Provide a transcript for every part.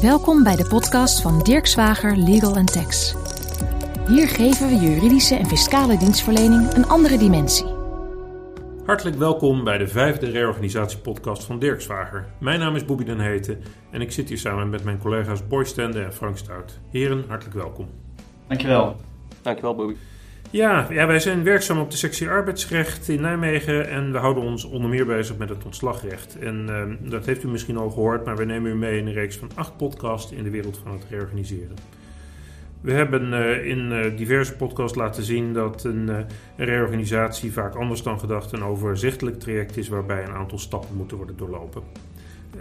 Welkom bij de podcast van Dirk Zwager Legal Tax. Hier geven we juridische en fiscale dienstverlening een andere dimensie. Hartelijk welkom bij de vijfde reorganisatiepodcast van Dirk Zwager. Mijn naam is Bobby Den Heten en ik zit hier samen met mijn collega's Boy Stende en Frank Stout. Heren, hartelijk welkom. Dankjewel. Dankjewel Bobby. Ja, wij zijn werkzaam op de sectie arbeidsrecht in Nijmegen en we houden ons onder meer bezig met het ontslagrecht. En uh, dat heeft u misschien al gehoord, maar we nemen u mee in een reeks van acht podcasts in de wereld van het reorganiseren. We hebben uh, in uh, diverse podcasts laten zien dat een, een, reorganisatie vaak anders dan gedacht een overzichtelijk traject is waarbij een aantal stappen moeten worden doorlopen.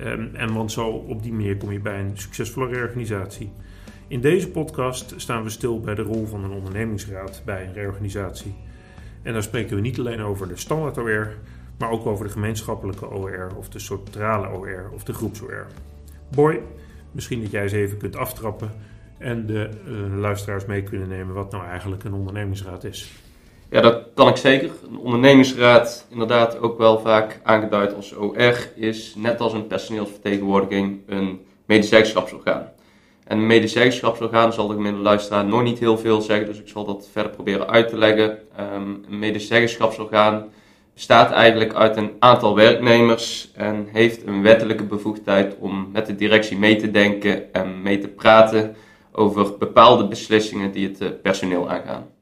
Um, en want zo op die manier kom je bij een succesvolle reorganisatie. In deze podcast staan we stil bij de rol van een ondernemingsraad bij een reorganisatie. En daar spreken we niet alleen over de standaard OR, maar ook over de gemeenschappelijke OR of de centrale OR of de groeps-OR. Boy, misschien dat jij eens even kunt aftrappen en de uh, luisteraars mee kunnen nemen wat nou eigenlijk een ondernemingsraad is. Ja, dat kan ik zeker. Een ondernemingsraad, inderdaad ook wel vaak aangeduid als OR, is net als een personeelsvertegenwoordiging een medezeggenschapsorgaan. En een medezeggenschapsorgaan zal de gemiddelde luisteraar nog niet heel veel zeggen, dus ik zal dat verder proberen uit te leggen. Um, een medezeggenschapsorgaan bestaat eigenlijk uit een aantal werknemers en heeft een wettelijke bevoegdheid om met de directie mee te denken en mee te praten over bepaalde beslissingen die het uh, personeel aangaan.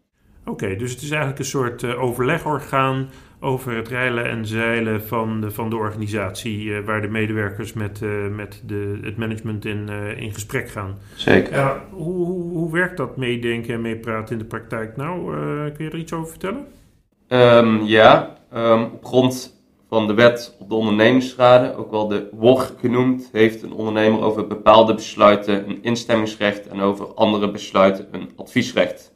Oké, okay, dus het is eigenlijk een soort uh, overlegorgaan over het reilen en zeilen van de, van de organisatie, uh, waar de medewerkers met, uh, met de, het management in, uh, in gesprek gaan. Zeker. Hoe, hoe, hoe werkt dat meedenken en meepraten in de praktijk nou? kun je er iets over vertellen? Um, ja, um, op grond van de wet op de ondernemingsraden, ook wel de WOR genoemd, heeft een ondernemer over bepaalde besluiten een instemmingsrecht en over andere besluiten een adviesrecht.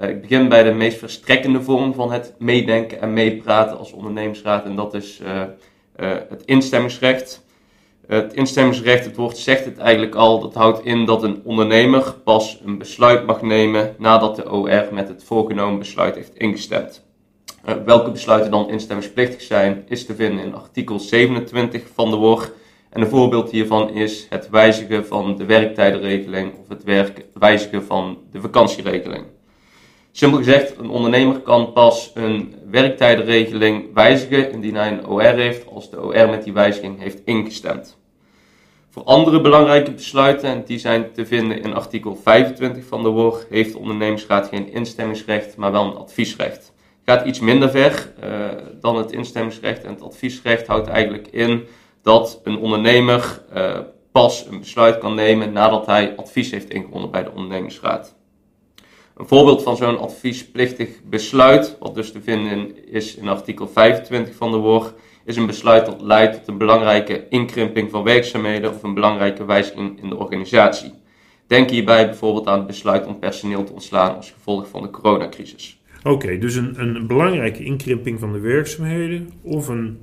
Uh, ik begin bij de meest verstrekkende vorm van het meedenken en meepraten als ondernemingsraad. En dat is uh, uh, het instemmingsrecht. Het instemmingsrecht, het woord zegt het eigenlijk al, dat houdt in dat een ondernemer pas een besluit mag nemen nadat de OR met het voorgenomen besluit heeft ingestemd. welke besluiten dan instemmingsplichtig zijn, is te vinden in artikel 27 van de WOR. En een voorbeeld hiervan is het wijzigen van de werktijdenregeling of het wijzigen van de vakantieregeling. Simpel gezegd, een ondernemer kan pas een werktijdenregeling wijzigen indien hij een OR heeft als de OR met die wijziging heeft ingestemd. Voor andere belangrijke besluiten, en die zijn te vinden in artikel 25 van de WOR, heeft de ondernemingsraad geen instemmingsrecht, maar wel een adviesrecht. Het gaat iets minder ver uh, dan het instemmingsrecht en het adviesrecht houdt eigenlijk in dat een ondernemer uh, pas een besluit kan nemen nadat hij advies heeft ingewonnen bij de ondernemingsraad. Een voorbeeld van zo'n adviesplichtig besluit, wat dus te vinden is in artikel 25 van de WOR, is een besluit dat leidt tot een belangrijke inkrimping van werkzaamheden of een belangrijke wijziging in de organisatie. Denk hierbij bijvoorbeeld aan het besluit om personeel te ontslaan als gevolg van de coronacrisis. Oké, dus een, een belangrijke inkrimping van de werkzaamheden of een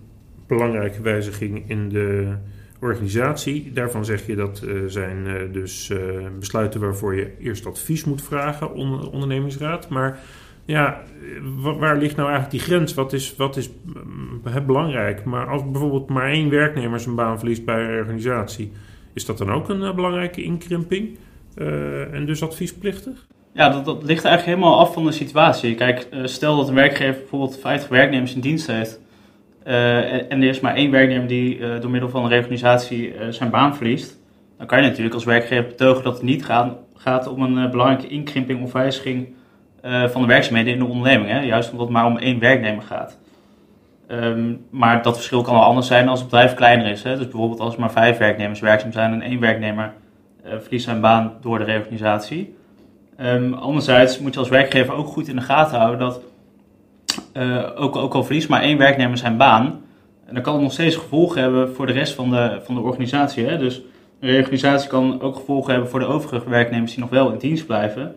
belangrijke wijziging in de organisatie. Daarvan zeg je dat uh, zijn uh, dus uh, besluiten waarvoor je eerst advies moet vragen, onder, ondernemingsraad. Maar ja, waar ligt nou eigenlijk die grens? Wat is, wat is uh, belangrijk? Maar als bijvoorbeeld maar één werknemer zijn baan verliest bij een organisatie, is dat dan ook een belangrijke inkrimping en dus adviesplichtig? Ja, dat, dat, ligt eigenlijk helemaal af van de situatie. Kijk, stel dat een werkgever bijvoorbeeld 50 werknemers in dienst heeft. Uh, en er is maar één werknemer die uh, door middel van een reorganisatie uh, zijn baan verliest. Dan kan je natuurlijk als werkgever betogen dat het niet gaat, gaat om een belangrijke inkrimping of wijziging van de werkzaamheden in de onderneming. Hè? Juist omdat het maar om één werknemer gaat. Um, maar dat verschil kan wel anders zijn als het bedrijf kleiner is. Hè? Dus bijvoorbeeld als er maar vijf werknemers werkzaam zijn en één werknemer verliest zijn baan door de reorganisatie. Um, anderzijds moet je als werkgever ook goed in de gaten houden dat uh, ook, ook al verliest maar één werknemer zijn baan, en dan kan het nog steeds gevolgen hebben voor de rest van de, van de organisatie. Hè? Dus een reorganisatie kan ook gevolgen hebben voor de overige werknemers die nog wel in dienst blijven.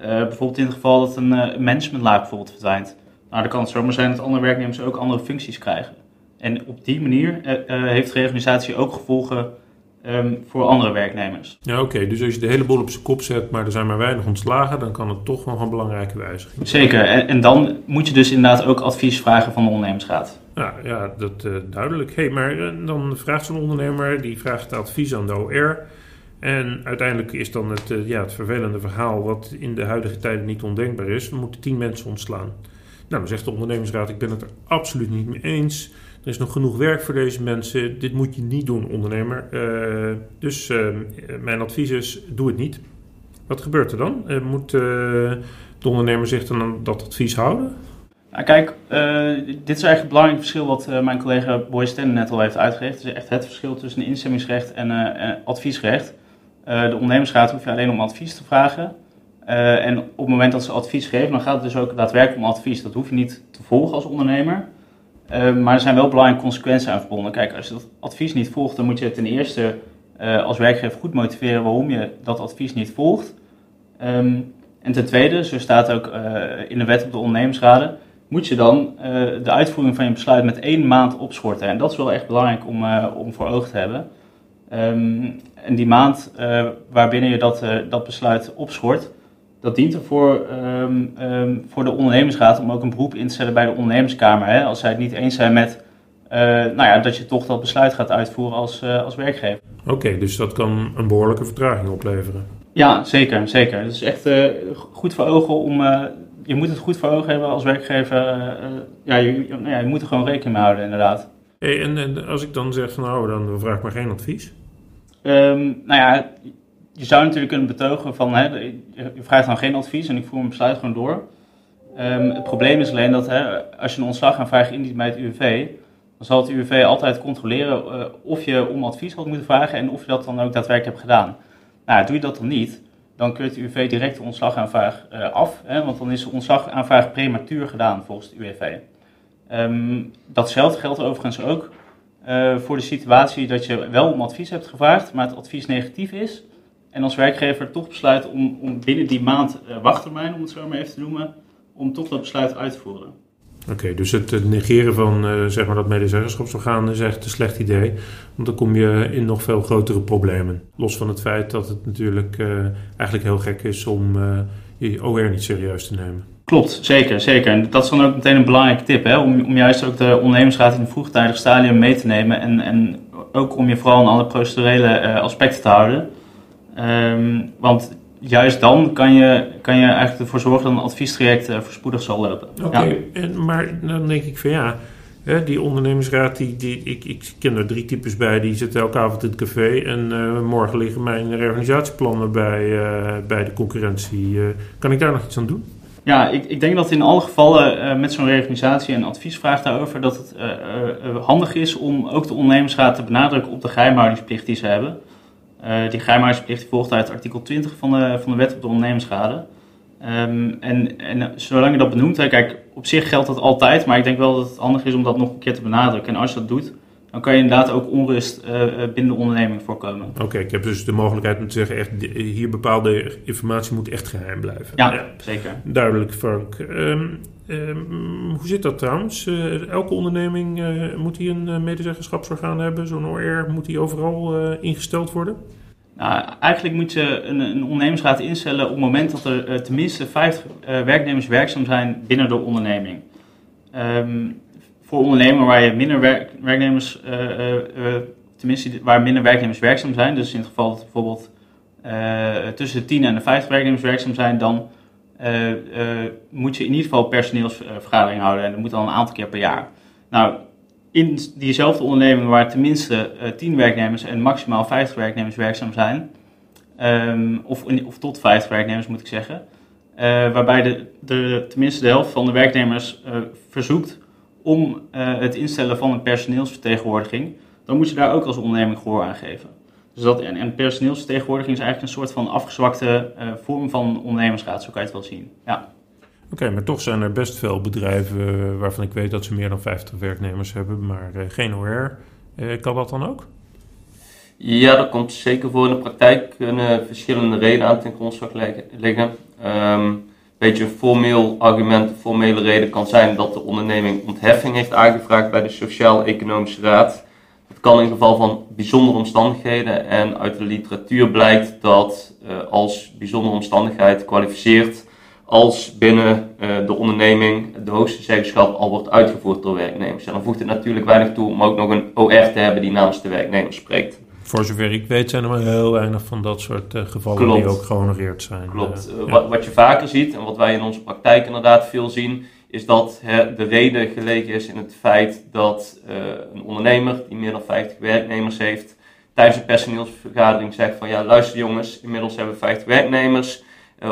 Uh, bijvoorbeeld in het geval dat een uh, managementlaag bijvoorbeeld verdwijnt. Nou, dan kan het zomaar zijn dat andere werknemers ook andere functies krijgen. En op die manier heeft reorganisatie ook gevolgen um, voor andere werknemers. Ja, oké. Dus als je de hele boel op zijn kop zet, maar er zijn maar weinig ontslagen, dan kan het toch nog een belangrijke wijziging zijn. Zeker. En, en dan moet je dus inderdaad ook advies vragen van de ondernemingsraad. Ja, ja dat uh, duidelijk. hey, maar uh, dan vraagt zo'n ondernemer, die vraagt advies aan de OR. En uiteindelijk is dan het, ja, het vervelende verhaal, wat in de huidige tijden niet ondenkbaar is, we moeten tien mensen ontslaan. Nou, dan zegt de ondernemingsraad, ik ben het er absoluut niet mee eens. Er is nog genoeg werk voor deze mensen. Dit moet je niet doen, ondernemer. Uh, dus uh, mijn advies is, doe het niet. Wat gebeurt er dan? Uh, moet de ondernemer zich dan aan dat advies houden? Nou, kijk, dit is eigenlijk het belangrijk verschil wat mijn collega Boy Sten net al heeft uitgelegd. Het is echt het verschil tussen instemmingsrecht en adviesrecht. de ondernemingsraad hoef je alleen om advies te vragen. en op het moment dat ze advies geven, dan gaat het dus ook daadwerkelijk om advies. Dat hoef je niet te volgen als ondernemer. Ehm, maar er zijn wel belangrijke consequenties aan verbonden. Kijk, als je dat advies niet volgt, dan moet je ten eerste uh, als werkgever goed motiveren waarom je dat advies niet volgt. Ehm, en ten tweede, zo staat ook uh, in de wet op de ondernemersraden, moet je dan uh, de uitvoering van je besluit met één maand opschorten. En dat is wel echt belangrijk om, om voor ogen te hebben. Um, en die maand waarbinnen je dat, dat besluit opschort, dat dient ervoor um, um, voor de ondernemingsraad om ook een beroep in te stellen bij de ondernemerskamer. Hè, als zij het niet eens zijn met uh, nou ja, dat je toch dat besluit gaat uitvoeren als, uh, als werkgever. Oké, dus dat kan een behoorlijke vertraging opleveren. Ja, zeker. zeker. Het is echt uh, goed voor ogen om. je moet het goed voor ogen hebben als werkgever. ja, je, nou ja, je moet er gewoon rekening mee houden, inderdaad. Hey, en, en, als ik dan zeg, nou, dan vraag ik maar geen advies. Um, nou ja, je zou natuurlijk kunnen betogen van, hè, je vraagt dan geen advies en ik voer mijn besluit gewoon door. Um, het probleem is alleen dat hè, als je een ontslagaanvraag indient bij het UWV, dan zal het UWV altijd controleren uh, of je om advies had moeten vragen en of je dat dan ook daadwerkelijk hebt gedaan. Nou, doe je dat dan niet, dan keurt de UWV direct de ontslagaanvraag uh, af, hè, want dan is de ontslagaanvraag prematuur gedaan volgens het UWV. Um, datzelfde geldt overigens ook uh, voor de situatie dat je wel om advies hebt gevraagd, maar het advies negatief is en als werkgever toch besluit om, om binnen die maand uh, wachttermijn, om het zo maar even te noemen, om toch dat besluit uit te voeren. Oké, dus het, negeren van uh, zeg maar dat medezeggenschapsorgaan is echt een slecht idee. Want dan kom je in nog veel grotere problemen. Los van het feit dat het natuurlijk uh, eigenlijk heel gek is om je OR niet serieus te nemen. Klopt, zeker, zeker. En dat is dan ook meteen een belangrijke tip, hè? Om, om juist ook de ondernemersraad in een vroegtijdig stadium mee te nemen. En, en ook om je vooral aan alle procedurele aspecten te houden. Um, want juist dan kan je, kan je eigenlijk ervoor zorgen dat een adviestraject uh, voorspoedig zal lopen. Oké, ja. maar dan denk ik van ja, hè, die ondernemersraad, die, die, ik, ik ken er drie types bij, die zitten elke avond in het café en uh, morgen liggen mijn reorganisatieplannen bij, uh, bij de concurrentie. kan ik daar nog iets aan doen? Ja, ik, ik denk dat in alle gevallen met zo'n reorganisatie en adviesvraag daarover dat het handig is om ook de ondernemersraad te benadrukken op de geheimhoudingsplicht die ze hebben. Uh, die geheimhoudingsplicht volgt uit artikel 20 van de, van de wet op de ondernemersschade. Um, en, en zolang je dat benoemt, hè, kijk, op zich geldt dat altijd, maar ik denk wel dat het handig is om dat nog een keer te benadrukken. En als je dat doet, dan kan je inderdaad ook onrust uh, binnen de onderneming voorkomen. Oké, okay, ik heb dus de mogelijkheid om te zeggen, echt, hier bepaalde informatie moet echt geheim blijven. Ja, ja. zeker. Duidelijk, Frank. Um, um, hoe zit dat trouwens? Uh, elke onderneming uh, moet die een medezeggenschapsorgaan hebben? Zo'n OR moet die overal ingesteld worden? Nou, eigenlijk moet je een, een ondernemersraad instellen op het moment dat er tenminste 50 werknemers werkzaam zijn binnen de onderneming. Um, voor ondernemer waar je minder werk, werknemers, uh, uh, tenminste waar minder werknemers werkzaam zijn, dus in het geval dat bijvoorbeeld tussen de 10 en de 50 werknemers werkzaam zijn, dan moet je in ieder geval personeelsvergadering houden en dat moet dan een aantal keer per jaar. Nou, in diezelfde onderneming waar tenminste 10 werknemers en maximaal 50 werknemers werkzaam zijn, um, of, of tot 50 werknemers moet ik zeggen, waarbij de, de, tenminste de helft van de werknemers verzoekt om uh, het instellen van een personeelsvertegenwoordiging, dan moet je daar ook als onderneming gehoor aan geven. Dus dat, en, en personeelsvertegenwoordiging is eigenlijk een soort van afgezwakte uh, vorm van ondernemersraad, zo kan je het wel zien. Ja. Oké, okay, maar toch zijn er best veel bedrijven waarvan ik weet dat ze meer dan 50 werknemers hebben, maar uh, geen OR. kan dat dan ook? Ja, dat komt zeker voor. In de praktijk kunnen verschillende redenen aan ten grondslag liggen. Um, beetje een formeel argument, een formele reden kan zijn dat de onderneming ontheffing heeft aangevraagd bij de Sociaal-Economische Raad. Het kan in geval van bijzondere omstandigheden en uit de literatuur blijkt dat uh, als bijzondere omstandigheid kwalificeert als binnen uh, de onderneming de hoogste zeggenschap al wordt uitgevoerd door werknemers. En dan voegt het natuurlijk weinig toe om ook nog een OR te hebben die namens de werknemers spreekt. Voor zover ik weet zijn er maar heel weinig van dat soort uh, gevallen Klopt. die ook gehonoreerd zijn. Klopt. Uh, Uh, ja. wat, wat je vaker ziet en wat wij in onze praktijk inderdaad veel zien, is dat hè, de reden gelegen is in het feit dat uh, een ondernemer die meer dan 50 werknemers heeft, tijdens een personeelsvergadering zegt van ja, luister jongens, inmiddels hebben we 50 werknemers.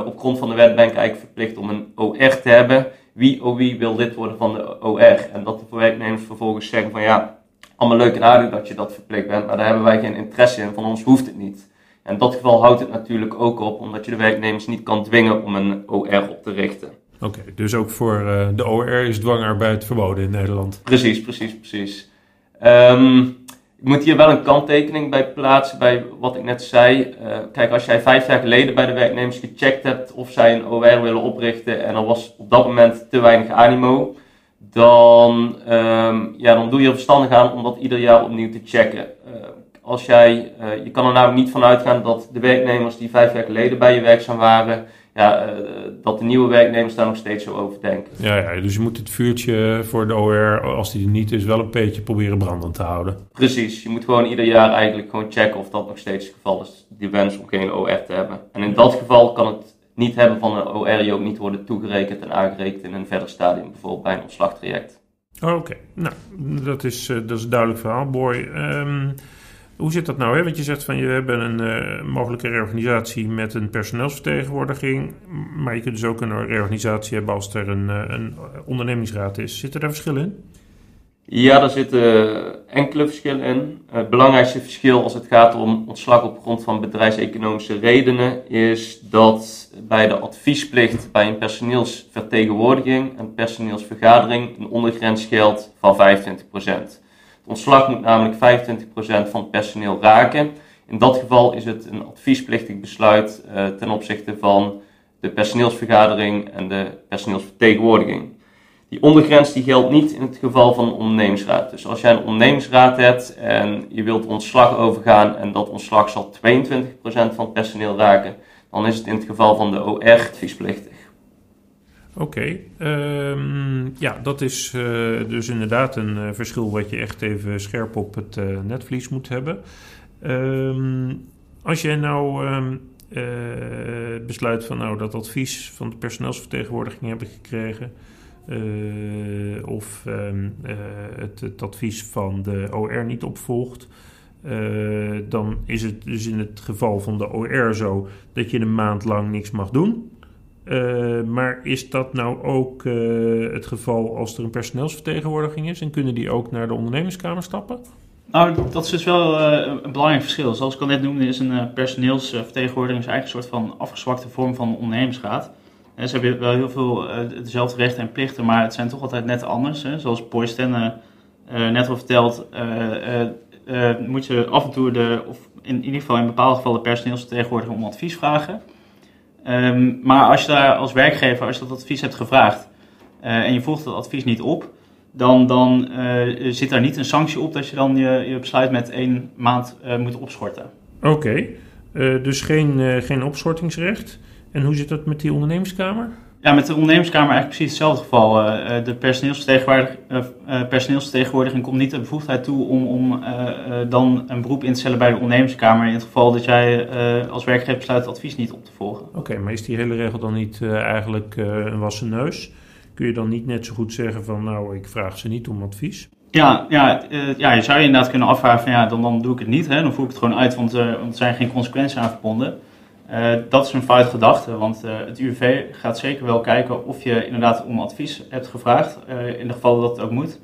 Op grond van de wet ben ik eigenlijk verplicht om een OR te hebben. Wie oh wie wil lid worden van de OR? En dat de werknemers vervolgens zeggen van ja, allemaal leuk en aardig dat je dat verplicht bent, maar daar hebben wij geen interesse in, van ons hoeft het niet. En in dat geval houdt het natuurlijk ook op, omdat je de werknemers niet kan dwingen om een OR op te richten. Oké, okay, dus ook voor uh, de OR is dwangarbeid verboden in Nederland? Precies, precies, precies. Um, ik moet hier wel een kanttekening bij plaatsen bij wat ik net zei. Uh, kijk, als jij vijf jaar geleden bij de werknemers gecheckt hebt of zij een OR willen oprichten en er was op dat moment te weinig animo, dan, um, ja, dan doe je er verstandig aan om dat ieder jaar opnieuw te checken. Uh, als jij, uh, je kan er namelijk niet van uitgaan dat de werknemers die vijf jaar geleden bij je werkzaam waren, ja, uh, dat de nieuwe werknemers daar nog steeds zo over denken. Ja, ja, dus je moet het vuurtje voor de OR, als die er niet is, wel een beetje proberen brandend te houden. Precies, je moet gewoon ieder jaar eigenlijk gewoon checken of dat nog steeds het geval is, die wens om geen OR te hebben. En in dat geval kan het niet hebben van een OR je ook niet worden toegerekend en aangerekend in een verder stadium, bijvoorbeeld bij een ontslagtraject. Oké, nou, dat is, uh, dat is een duidelijk verhaal, Boy. Um, hoe zit dat nou? Hè? Want je zegt van je hebben een uh, mogelijke reorganisatie met een personeelsvertegenwoordiging. Maar je kunt dus ook een reorganisatie hebben als er een, uh, een ondernemingsraad is. Zitten daar verschillen in? Ja, daar zitten enkele verschillen in. Het belangrijkste verschil als het gaat om ontslag op grond van bedrijfseconomische redenen is dat bij de adviesplicht bij een personeelsvertegenwoordiging en personeelsvergadering een ondergrens geldt van 25%. Het ontslag moet namelijk 25% van het personeel raken. In dat geval is het een adviesplichtig besluit uh, ten opzichte van de personeelsvergadering en de personeelsvertegenwoordiging. Die ondergrens die geldt niet in het geval van een ondernemingsraad. Dus als jij een ondernemingsraad hebt en je wilt ontslag overgaan en dat ontslag zal 22% van het personeel raken, dan is het in het geval van de OR adviesplichtig. Oké, um, ja, dat is uh, dus inderdaad een uh, verschil wat je echt even scherp op het uh, netvlies moet hebben. Um, als jij nou um, besluit van nou dat advies van de personeelsvertegenwoordiging hebben gekregen, of het, het, advies van de OR niet opvolgt, dan is het dus in het geval van de OR zo dat je een maand lang niks mag doen. Maar is dat nou ook het geval als er een personeelsvertegenwoordiging is? En kunnen die ook naar de ondernemingskamer stappen? Nou, dat is dus wel een belangrijk verschil. Zoals ik al net noemde, is een personeelsvertegenwoordiging eigenlijk een soort van afgezwakte vorm van ondernemingsraad. Ze hebben wel heel veel dezelfde rechten en plichten, maar het zijn toch altijd net anders. Hè? Zoals Boy Stenne net al verteld, moet je af en toe de, of in ieder geval in bepaalde gevallen personeelsvertegenwoordiger om advies vragen. Um, maar als je daar als werkgever, als je dat advies hebt gevraagd uh, en je volgt dat advies niet op, dan, dan uh, zit daar niet een sanctie op dat je dan je, je besluit met één maand uh, moet opschorten. Oké, dus geen, geen opschortingsrecht. En hoe zit dat met die ondernemingskamer? Ja, met de ondernemerskamer eigenlijk precies hetzelfde geval. de personeelsvertegenwoordiging, personeelsvertegenwoordiging komt niet de bevoegdheid toe om, om dan een beroep in te stellen bij de ondernemerskamer. In het geval dat jij als werkgever besluit het advies niet op te volgen. Oké, okay, maar is die hele regel dan niet eigenlijk een wassen neus? Kun je dan niet net zo goed zeggen van nou, ik vraag ze niet om advies? Ja, ja, ja je zou je inderdaad kunnen afvragen van ja, dan, dan doe ik het niet. Hè? Dan voer ik het gewoon uit, want, want er zijn geen consequenties aan verbonden. Uh, dat is een fout gedachte, want uh, het UWV gaat zeker wel kijken of je inderdaad om advies hebt gevraagd, uh, in de geval dat het ook moet.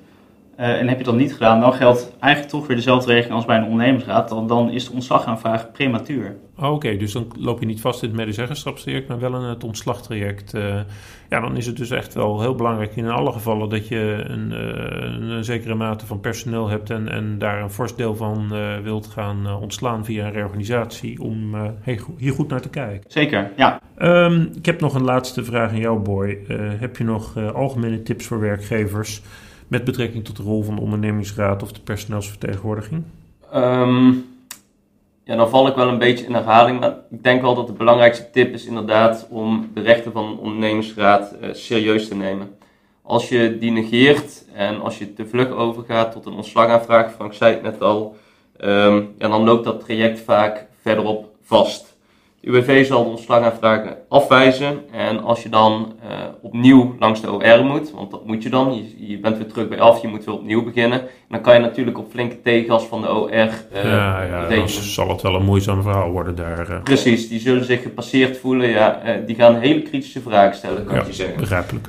en heb je dat niet gedaan, dan geldt eigenlijk toch weer dezelfde regeling als bij een ondernemingsraad. Dan, dan is de ontslagaanvraag prematuur. Oh, Oké, okay. dus dan loop je niet vast in het medezeggenschapstraject, maar wel in het ontslagtraject. ja, dan is het dus echt wel heel belangrijk in alle gevallen dat je een, een, een zekere mate van personeel hebt en, en daar een fors deel van wilt gaan ontslaan via een reorganisatie om hier goed naar te kijken. Zeker, ja. Um, ik heb nog een laatste vraag aan jou, Boy. Uh, heb je nog uh, algemene tips voor werkgevers met betrekking tot de rol van de ondernemingsraad of de personeelsvertegenwoordiging? Um, ja, dan val ik wel een beetje in herhaling, maar ik denk wel dat de belangrijkste tip is inderdaad om de rechten van een ondernemingsraad uh, serieus te nemen. Als je die negeert en als je te vlug overgaat tot een ontslagaanvraag, Frank zei het net al, Um, en dan loopt dat traject vaak verderop vast. UWV zal de ontslagaanvragen afwijzen. En als je dan uh, opnieuw langs de OR moet, want dat moet je dan, je, je, bent weer terug bij af, je moet weer opnieuw beginnen. dan kan je natuurlijk op flinke tegengas van de OR. Uh, ja, ja dan zal het wel een moeizaam verhaal worden daar. Uh. Precies, die zullen zich gepasseerd voelen. Ja, die gaan hele kritische vragen stellen, kan ja, je zeggen. Begrijpelijk.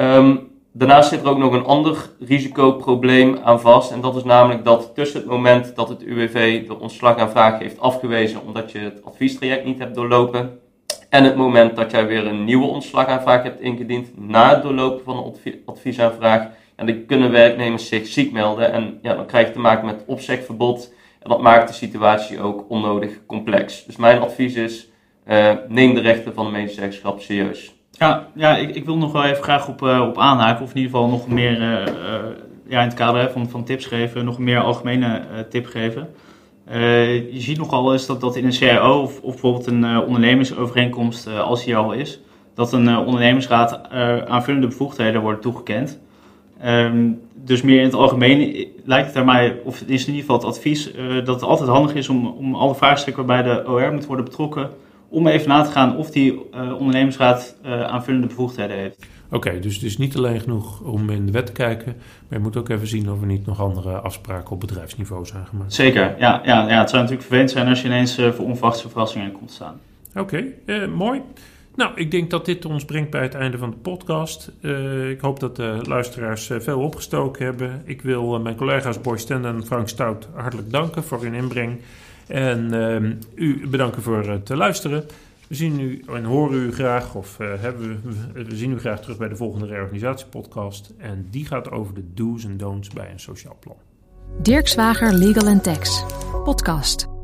Um, Daarnaast zit er ook nog een ander risicoprobleem aan vast. En dat is namelijk dat tussen het moment dat het UWV de ontslagaanvraag heeft afgewezen omdat je het adviestraject niet hebt doorlopen. En het moment dat jij weer een nieuwe ontslagaanvraag hebt ingediend na het doorlopen van een adviesaanvraag. En dan kunnen werknemers zich ziek melden. En ja, dan krijg je te maken met opzegverbod. En dat maakt de situatie ook onnodig complex. Dus mijn advies is, uh, neem de rechten van de medische serieus. Ja, ja ik, ik wil nog wel even graag op, uh, op aanhaken. Of in ieder geval nog meer, uh, uh, ja, in het kader van, van tips geven, nog een meer algemene tip geven. je ziet nogal eens dat, dat in een CIO of, bijvoorbeeld een ondernemersovereenkomst, als die al is, dat een ondernemersraad aanvullende bevoegdheden worden toegekend. Um, dus meer in het algemeen lijkt het er mij, of is in ieder geval het advies, dat het altijd handig is om, om alle vraagstukken waarbij de OR moet worden betrokken om even na te gaan of die uh, ondernemingsraad uh, aanvullende bevoegdheden heeft. Oké, dus het is niet alleen genoeg om in de wet te kijken, maar je moet ook even zien of er niet nog andere afspraken op bedrijfsniveau zijn gemaakt. Zeker, ja. ja, ja het zou natuurlijk vervelend zijn als je ineens uh, voor onverwachte verrassingen komt staan. Oké, mooi. Nou, ik denk dat dit ons brengt bij het einde van de podcast. ik hoop dat de luisteraars veel opgestoken hebben. Ik wil mijn collega's Boy Stenden en Frank Stout hartelijk danken voor hun inbreng. En uh, u bedanken voor het luisteren. We zien u en horen u graag, of uh, hebben we, we zien u graag terug bij de volgende reorganisatiepodcast. En die gaat over de do's en don'ts bij een sociaal plan. Dirk Zwager Legal Tax, podcast.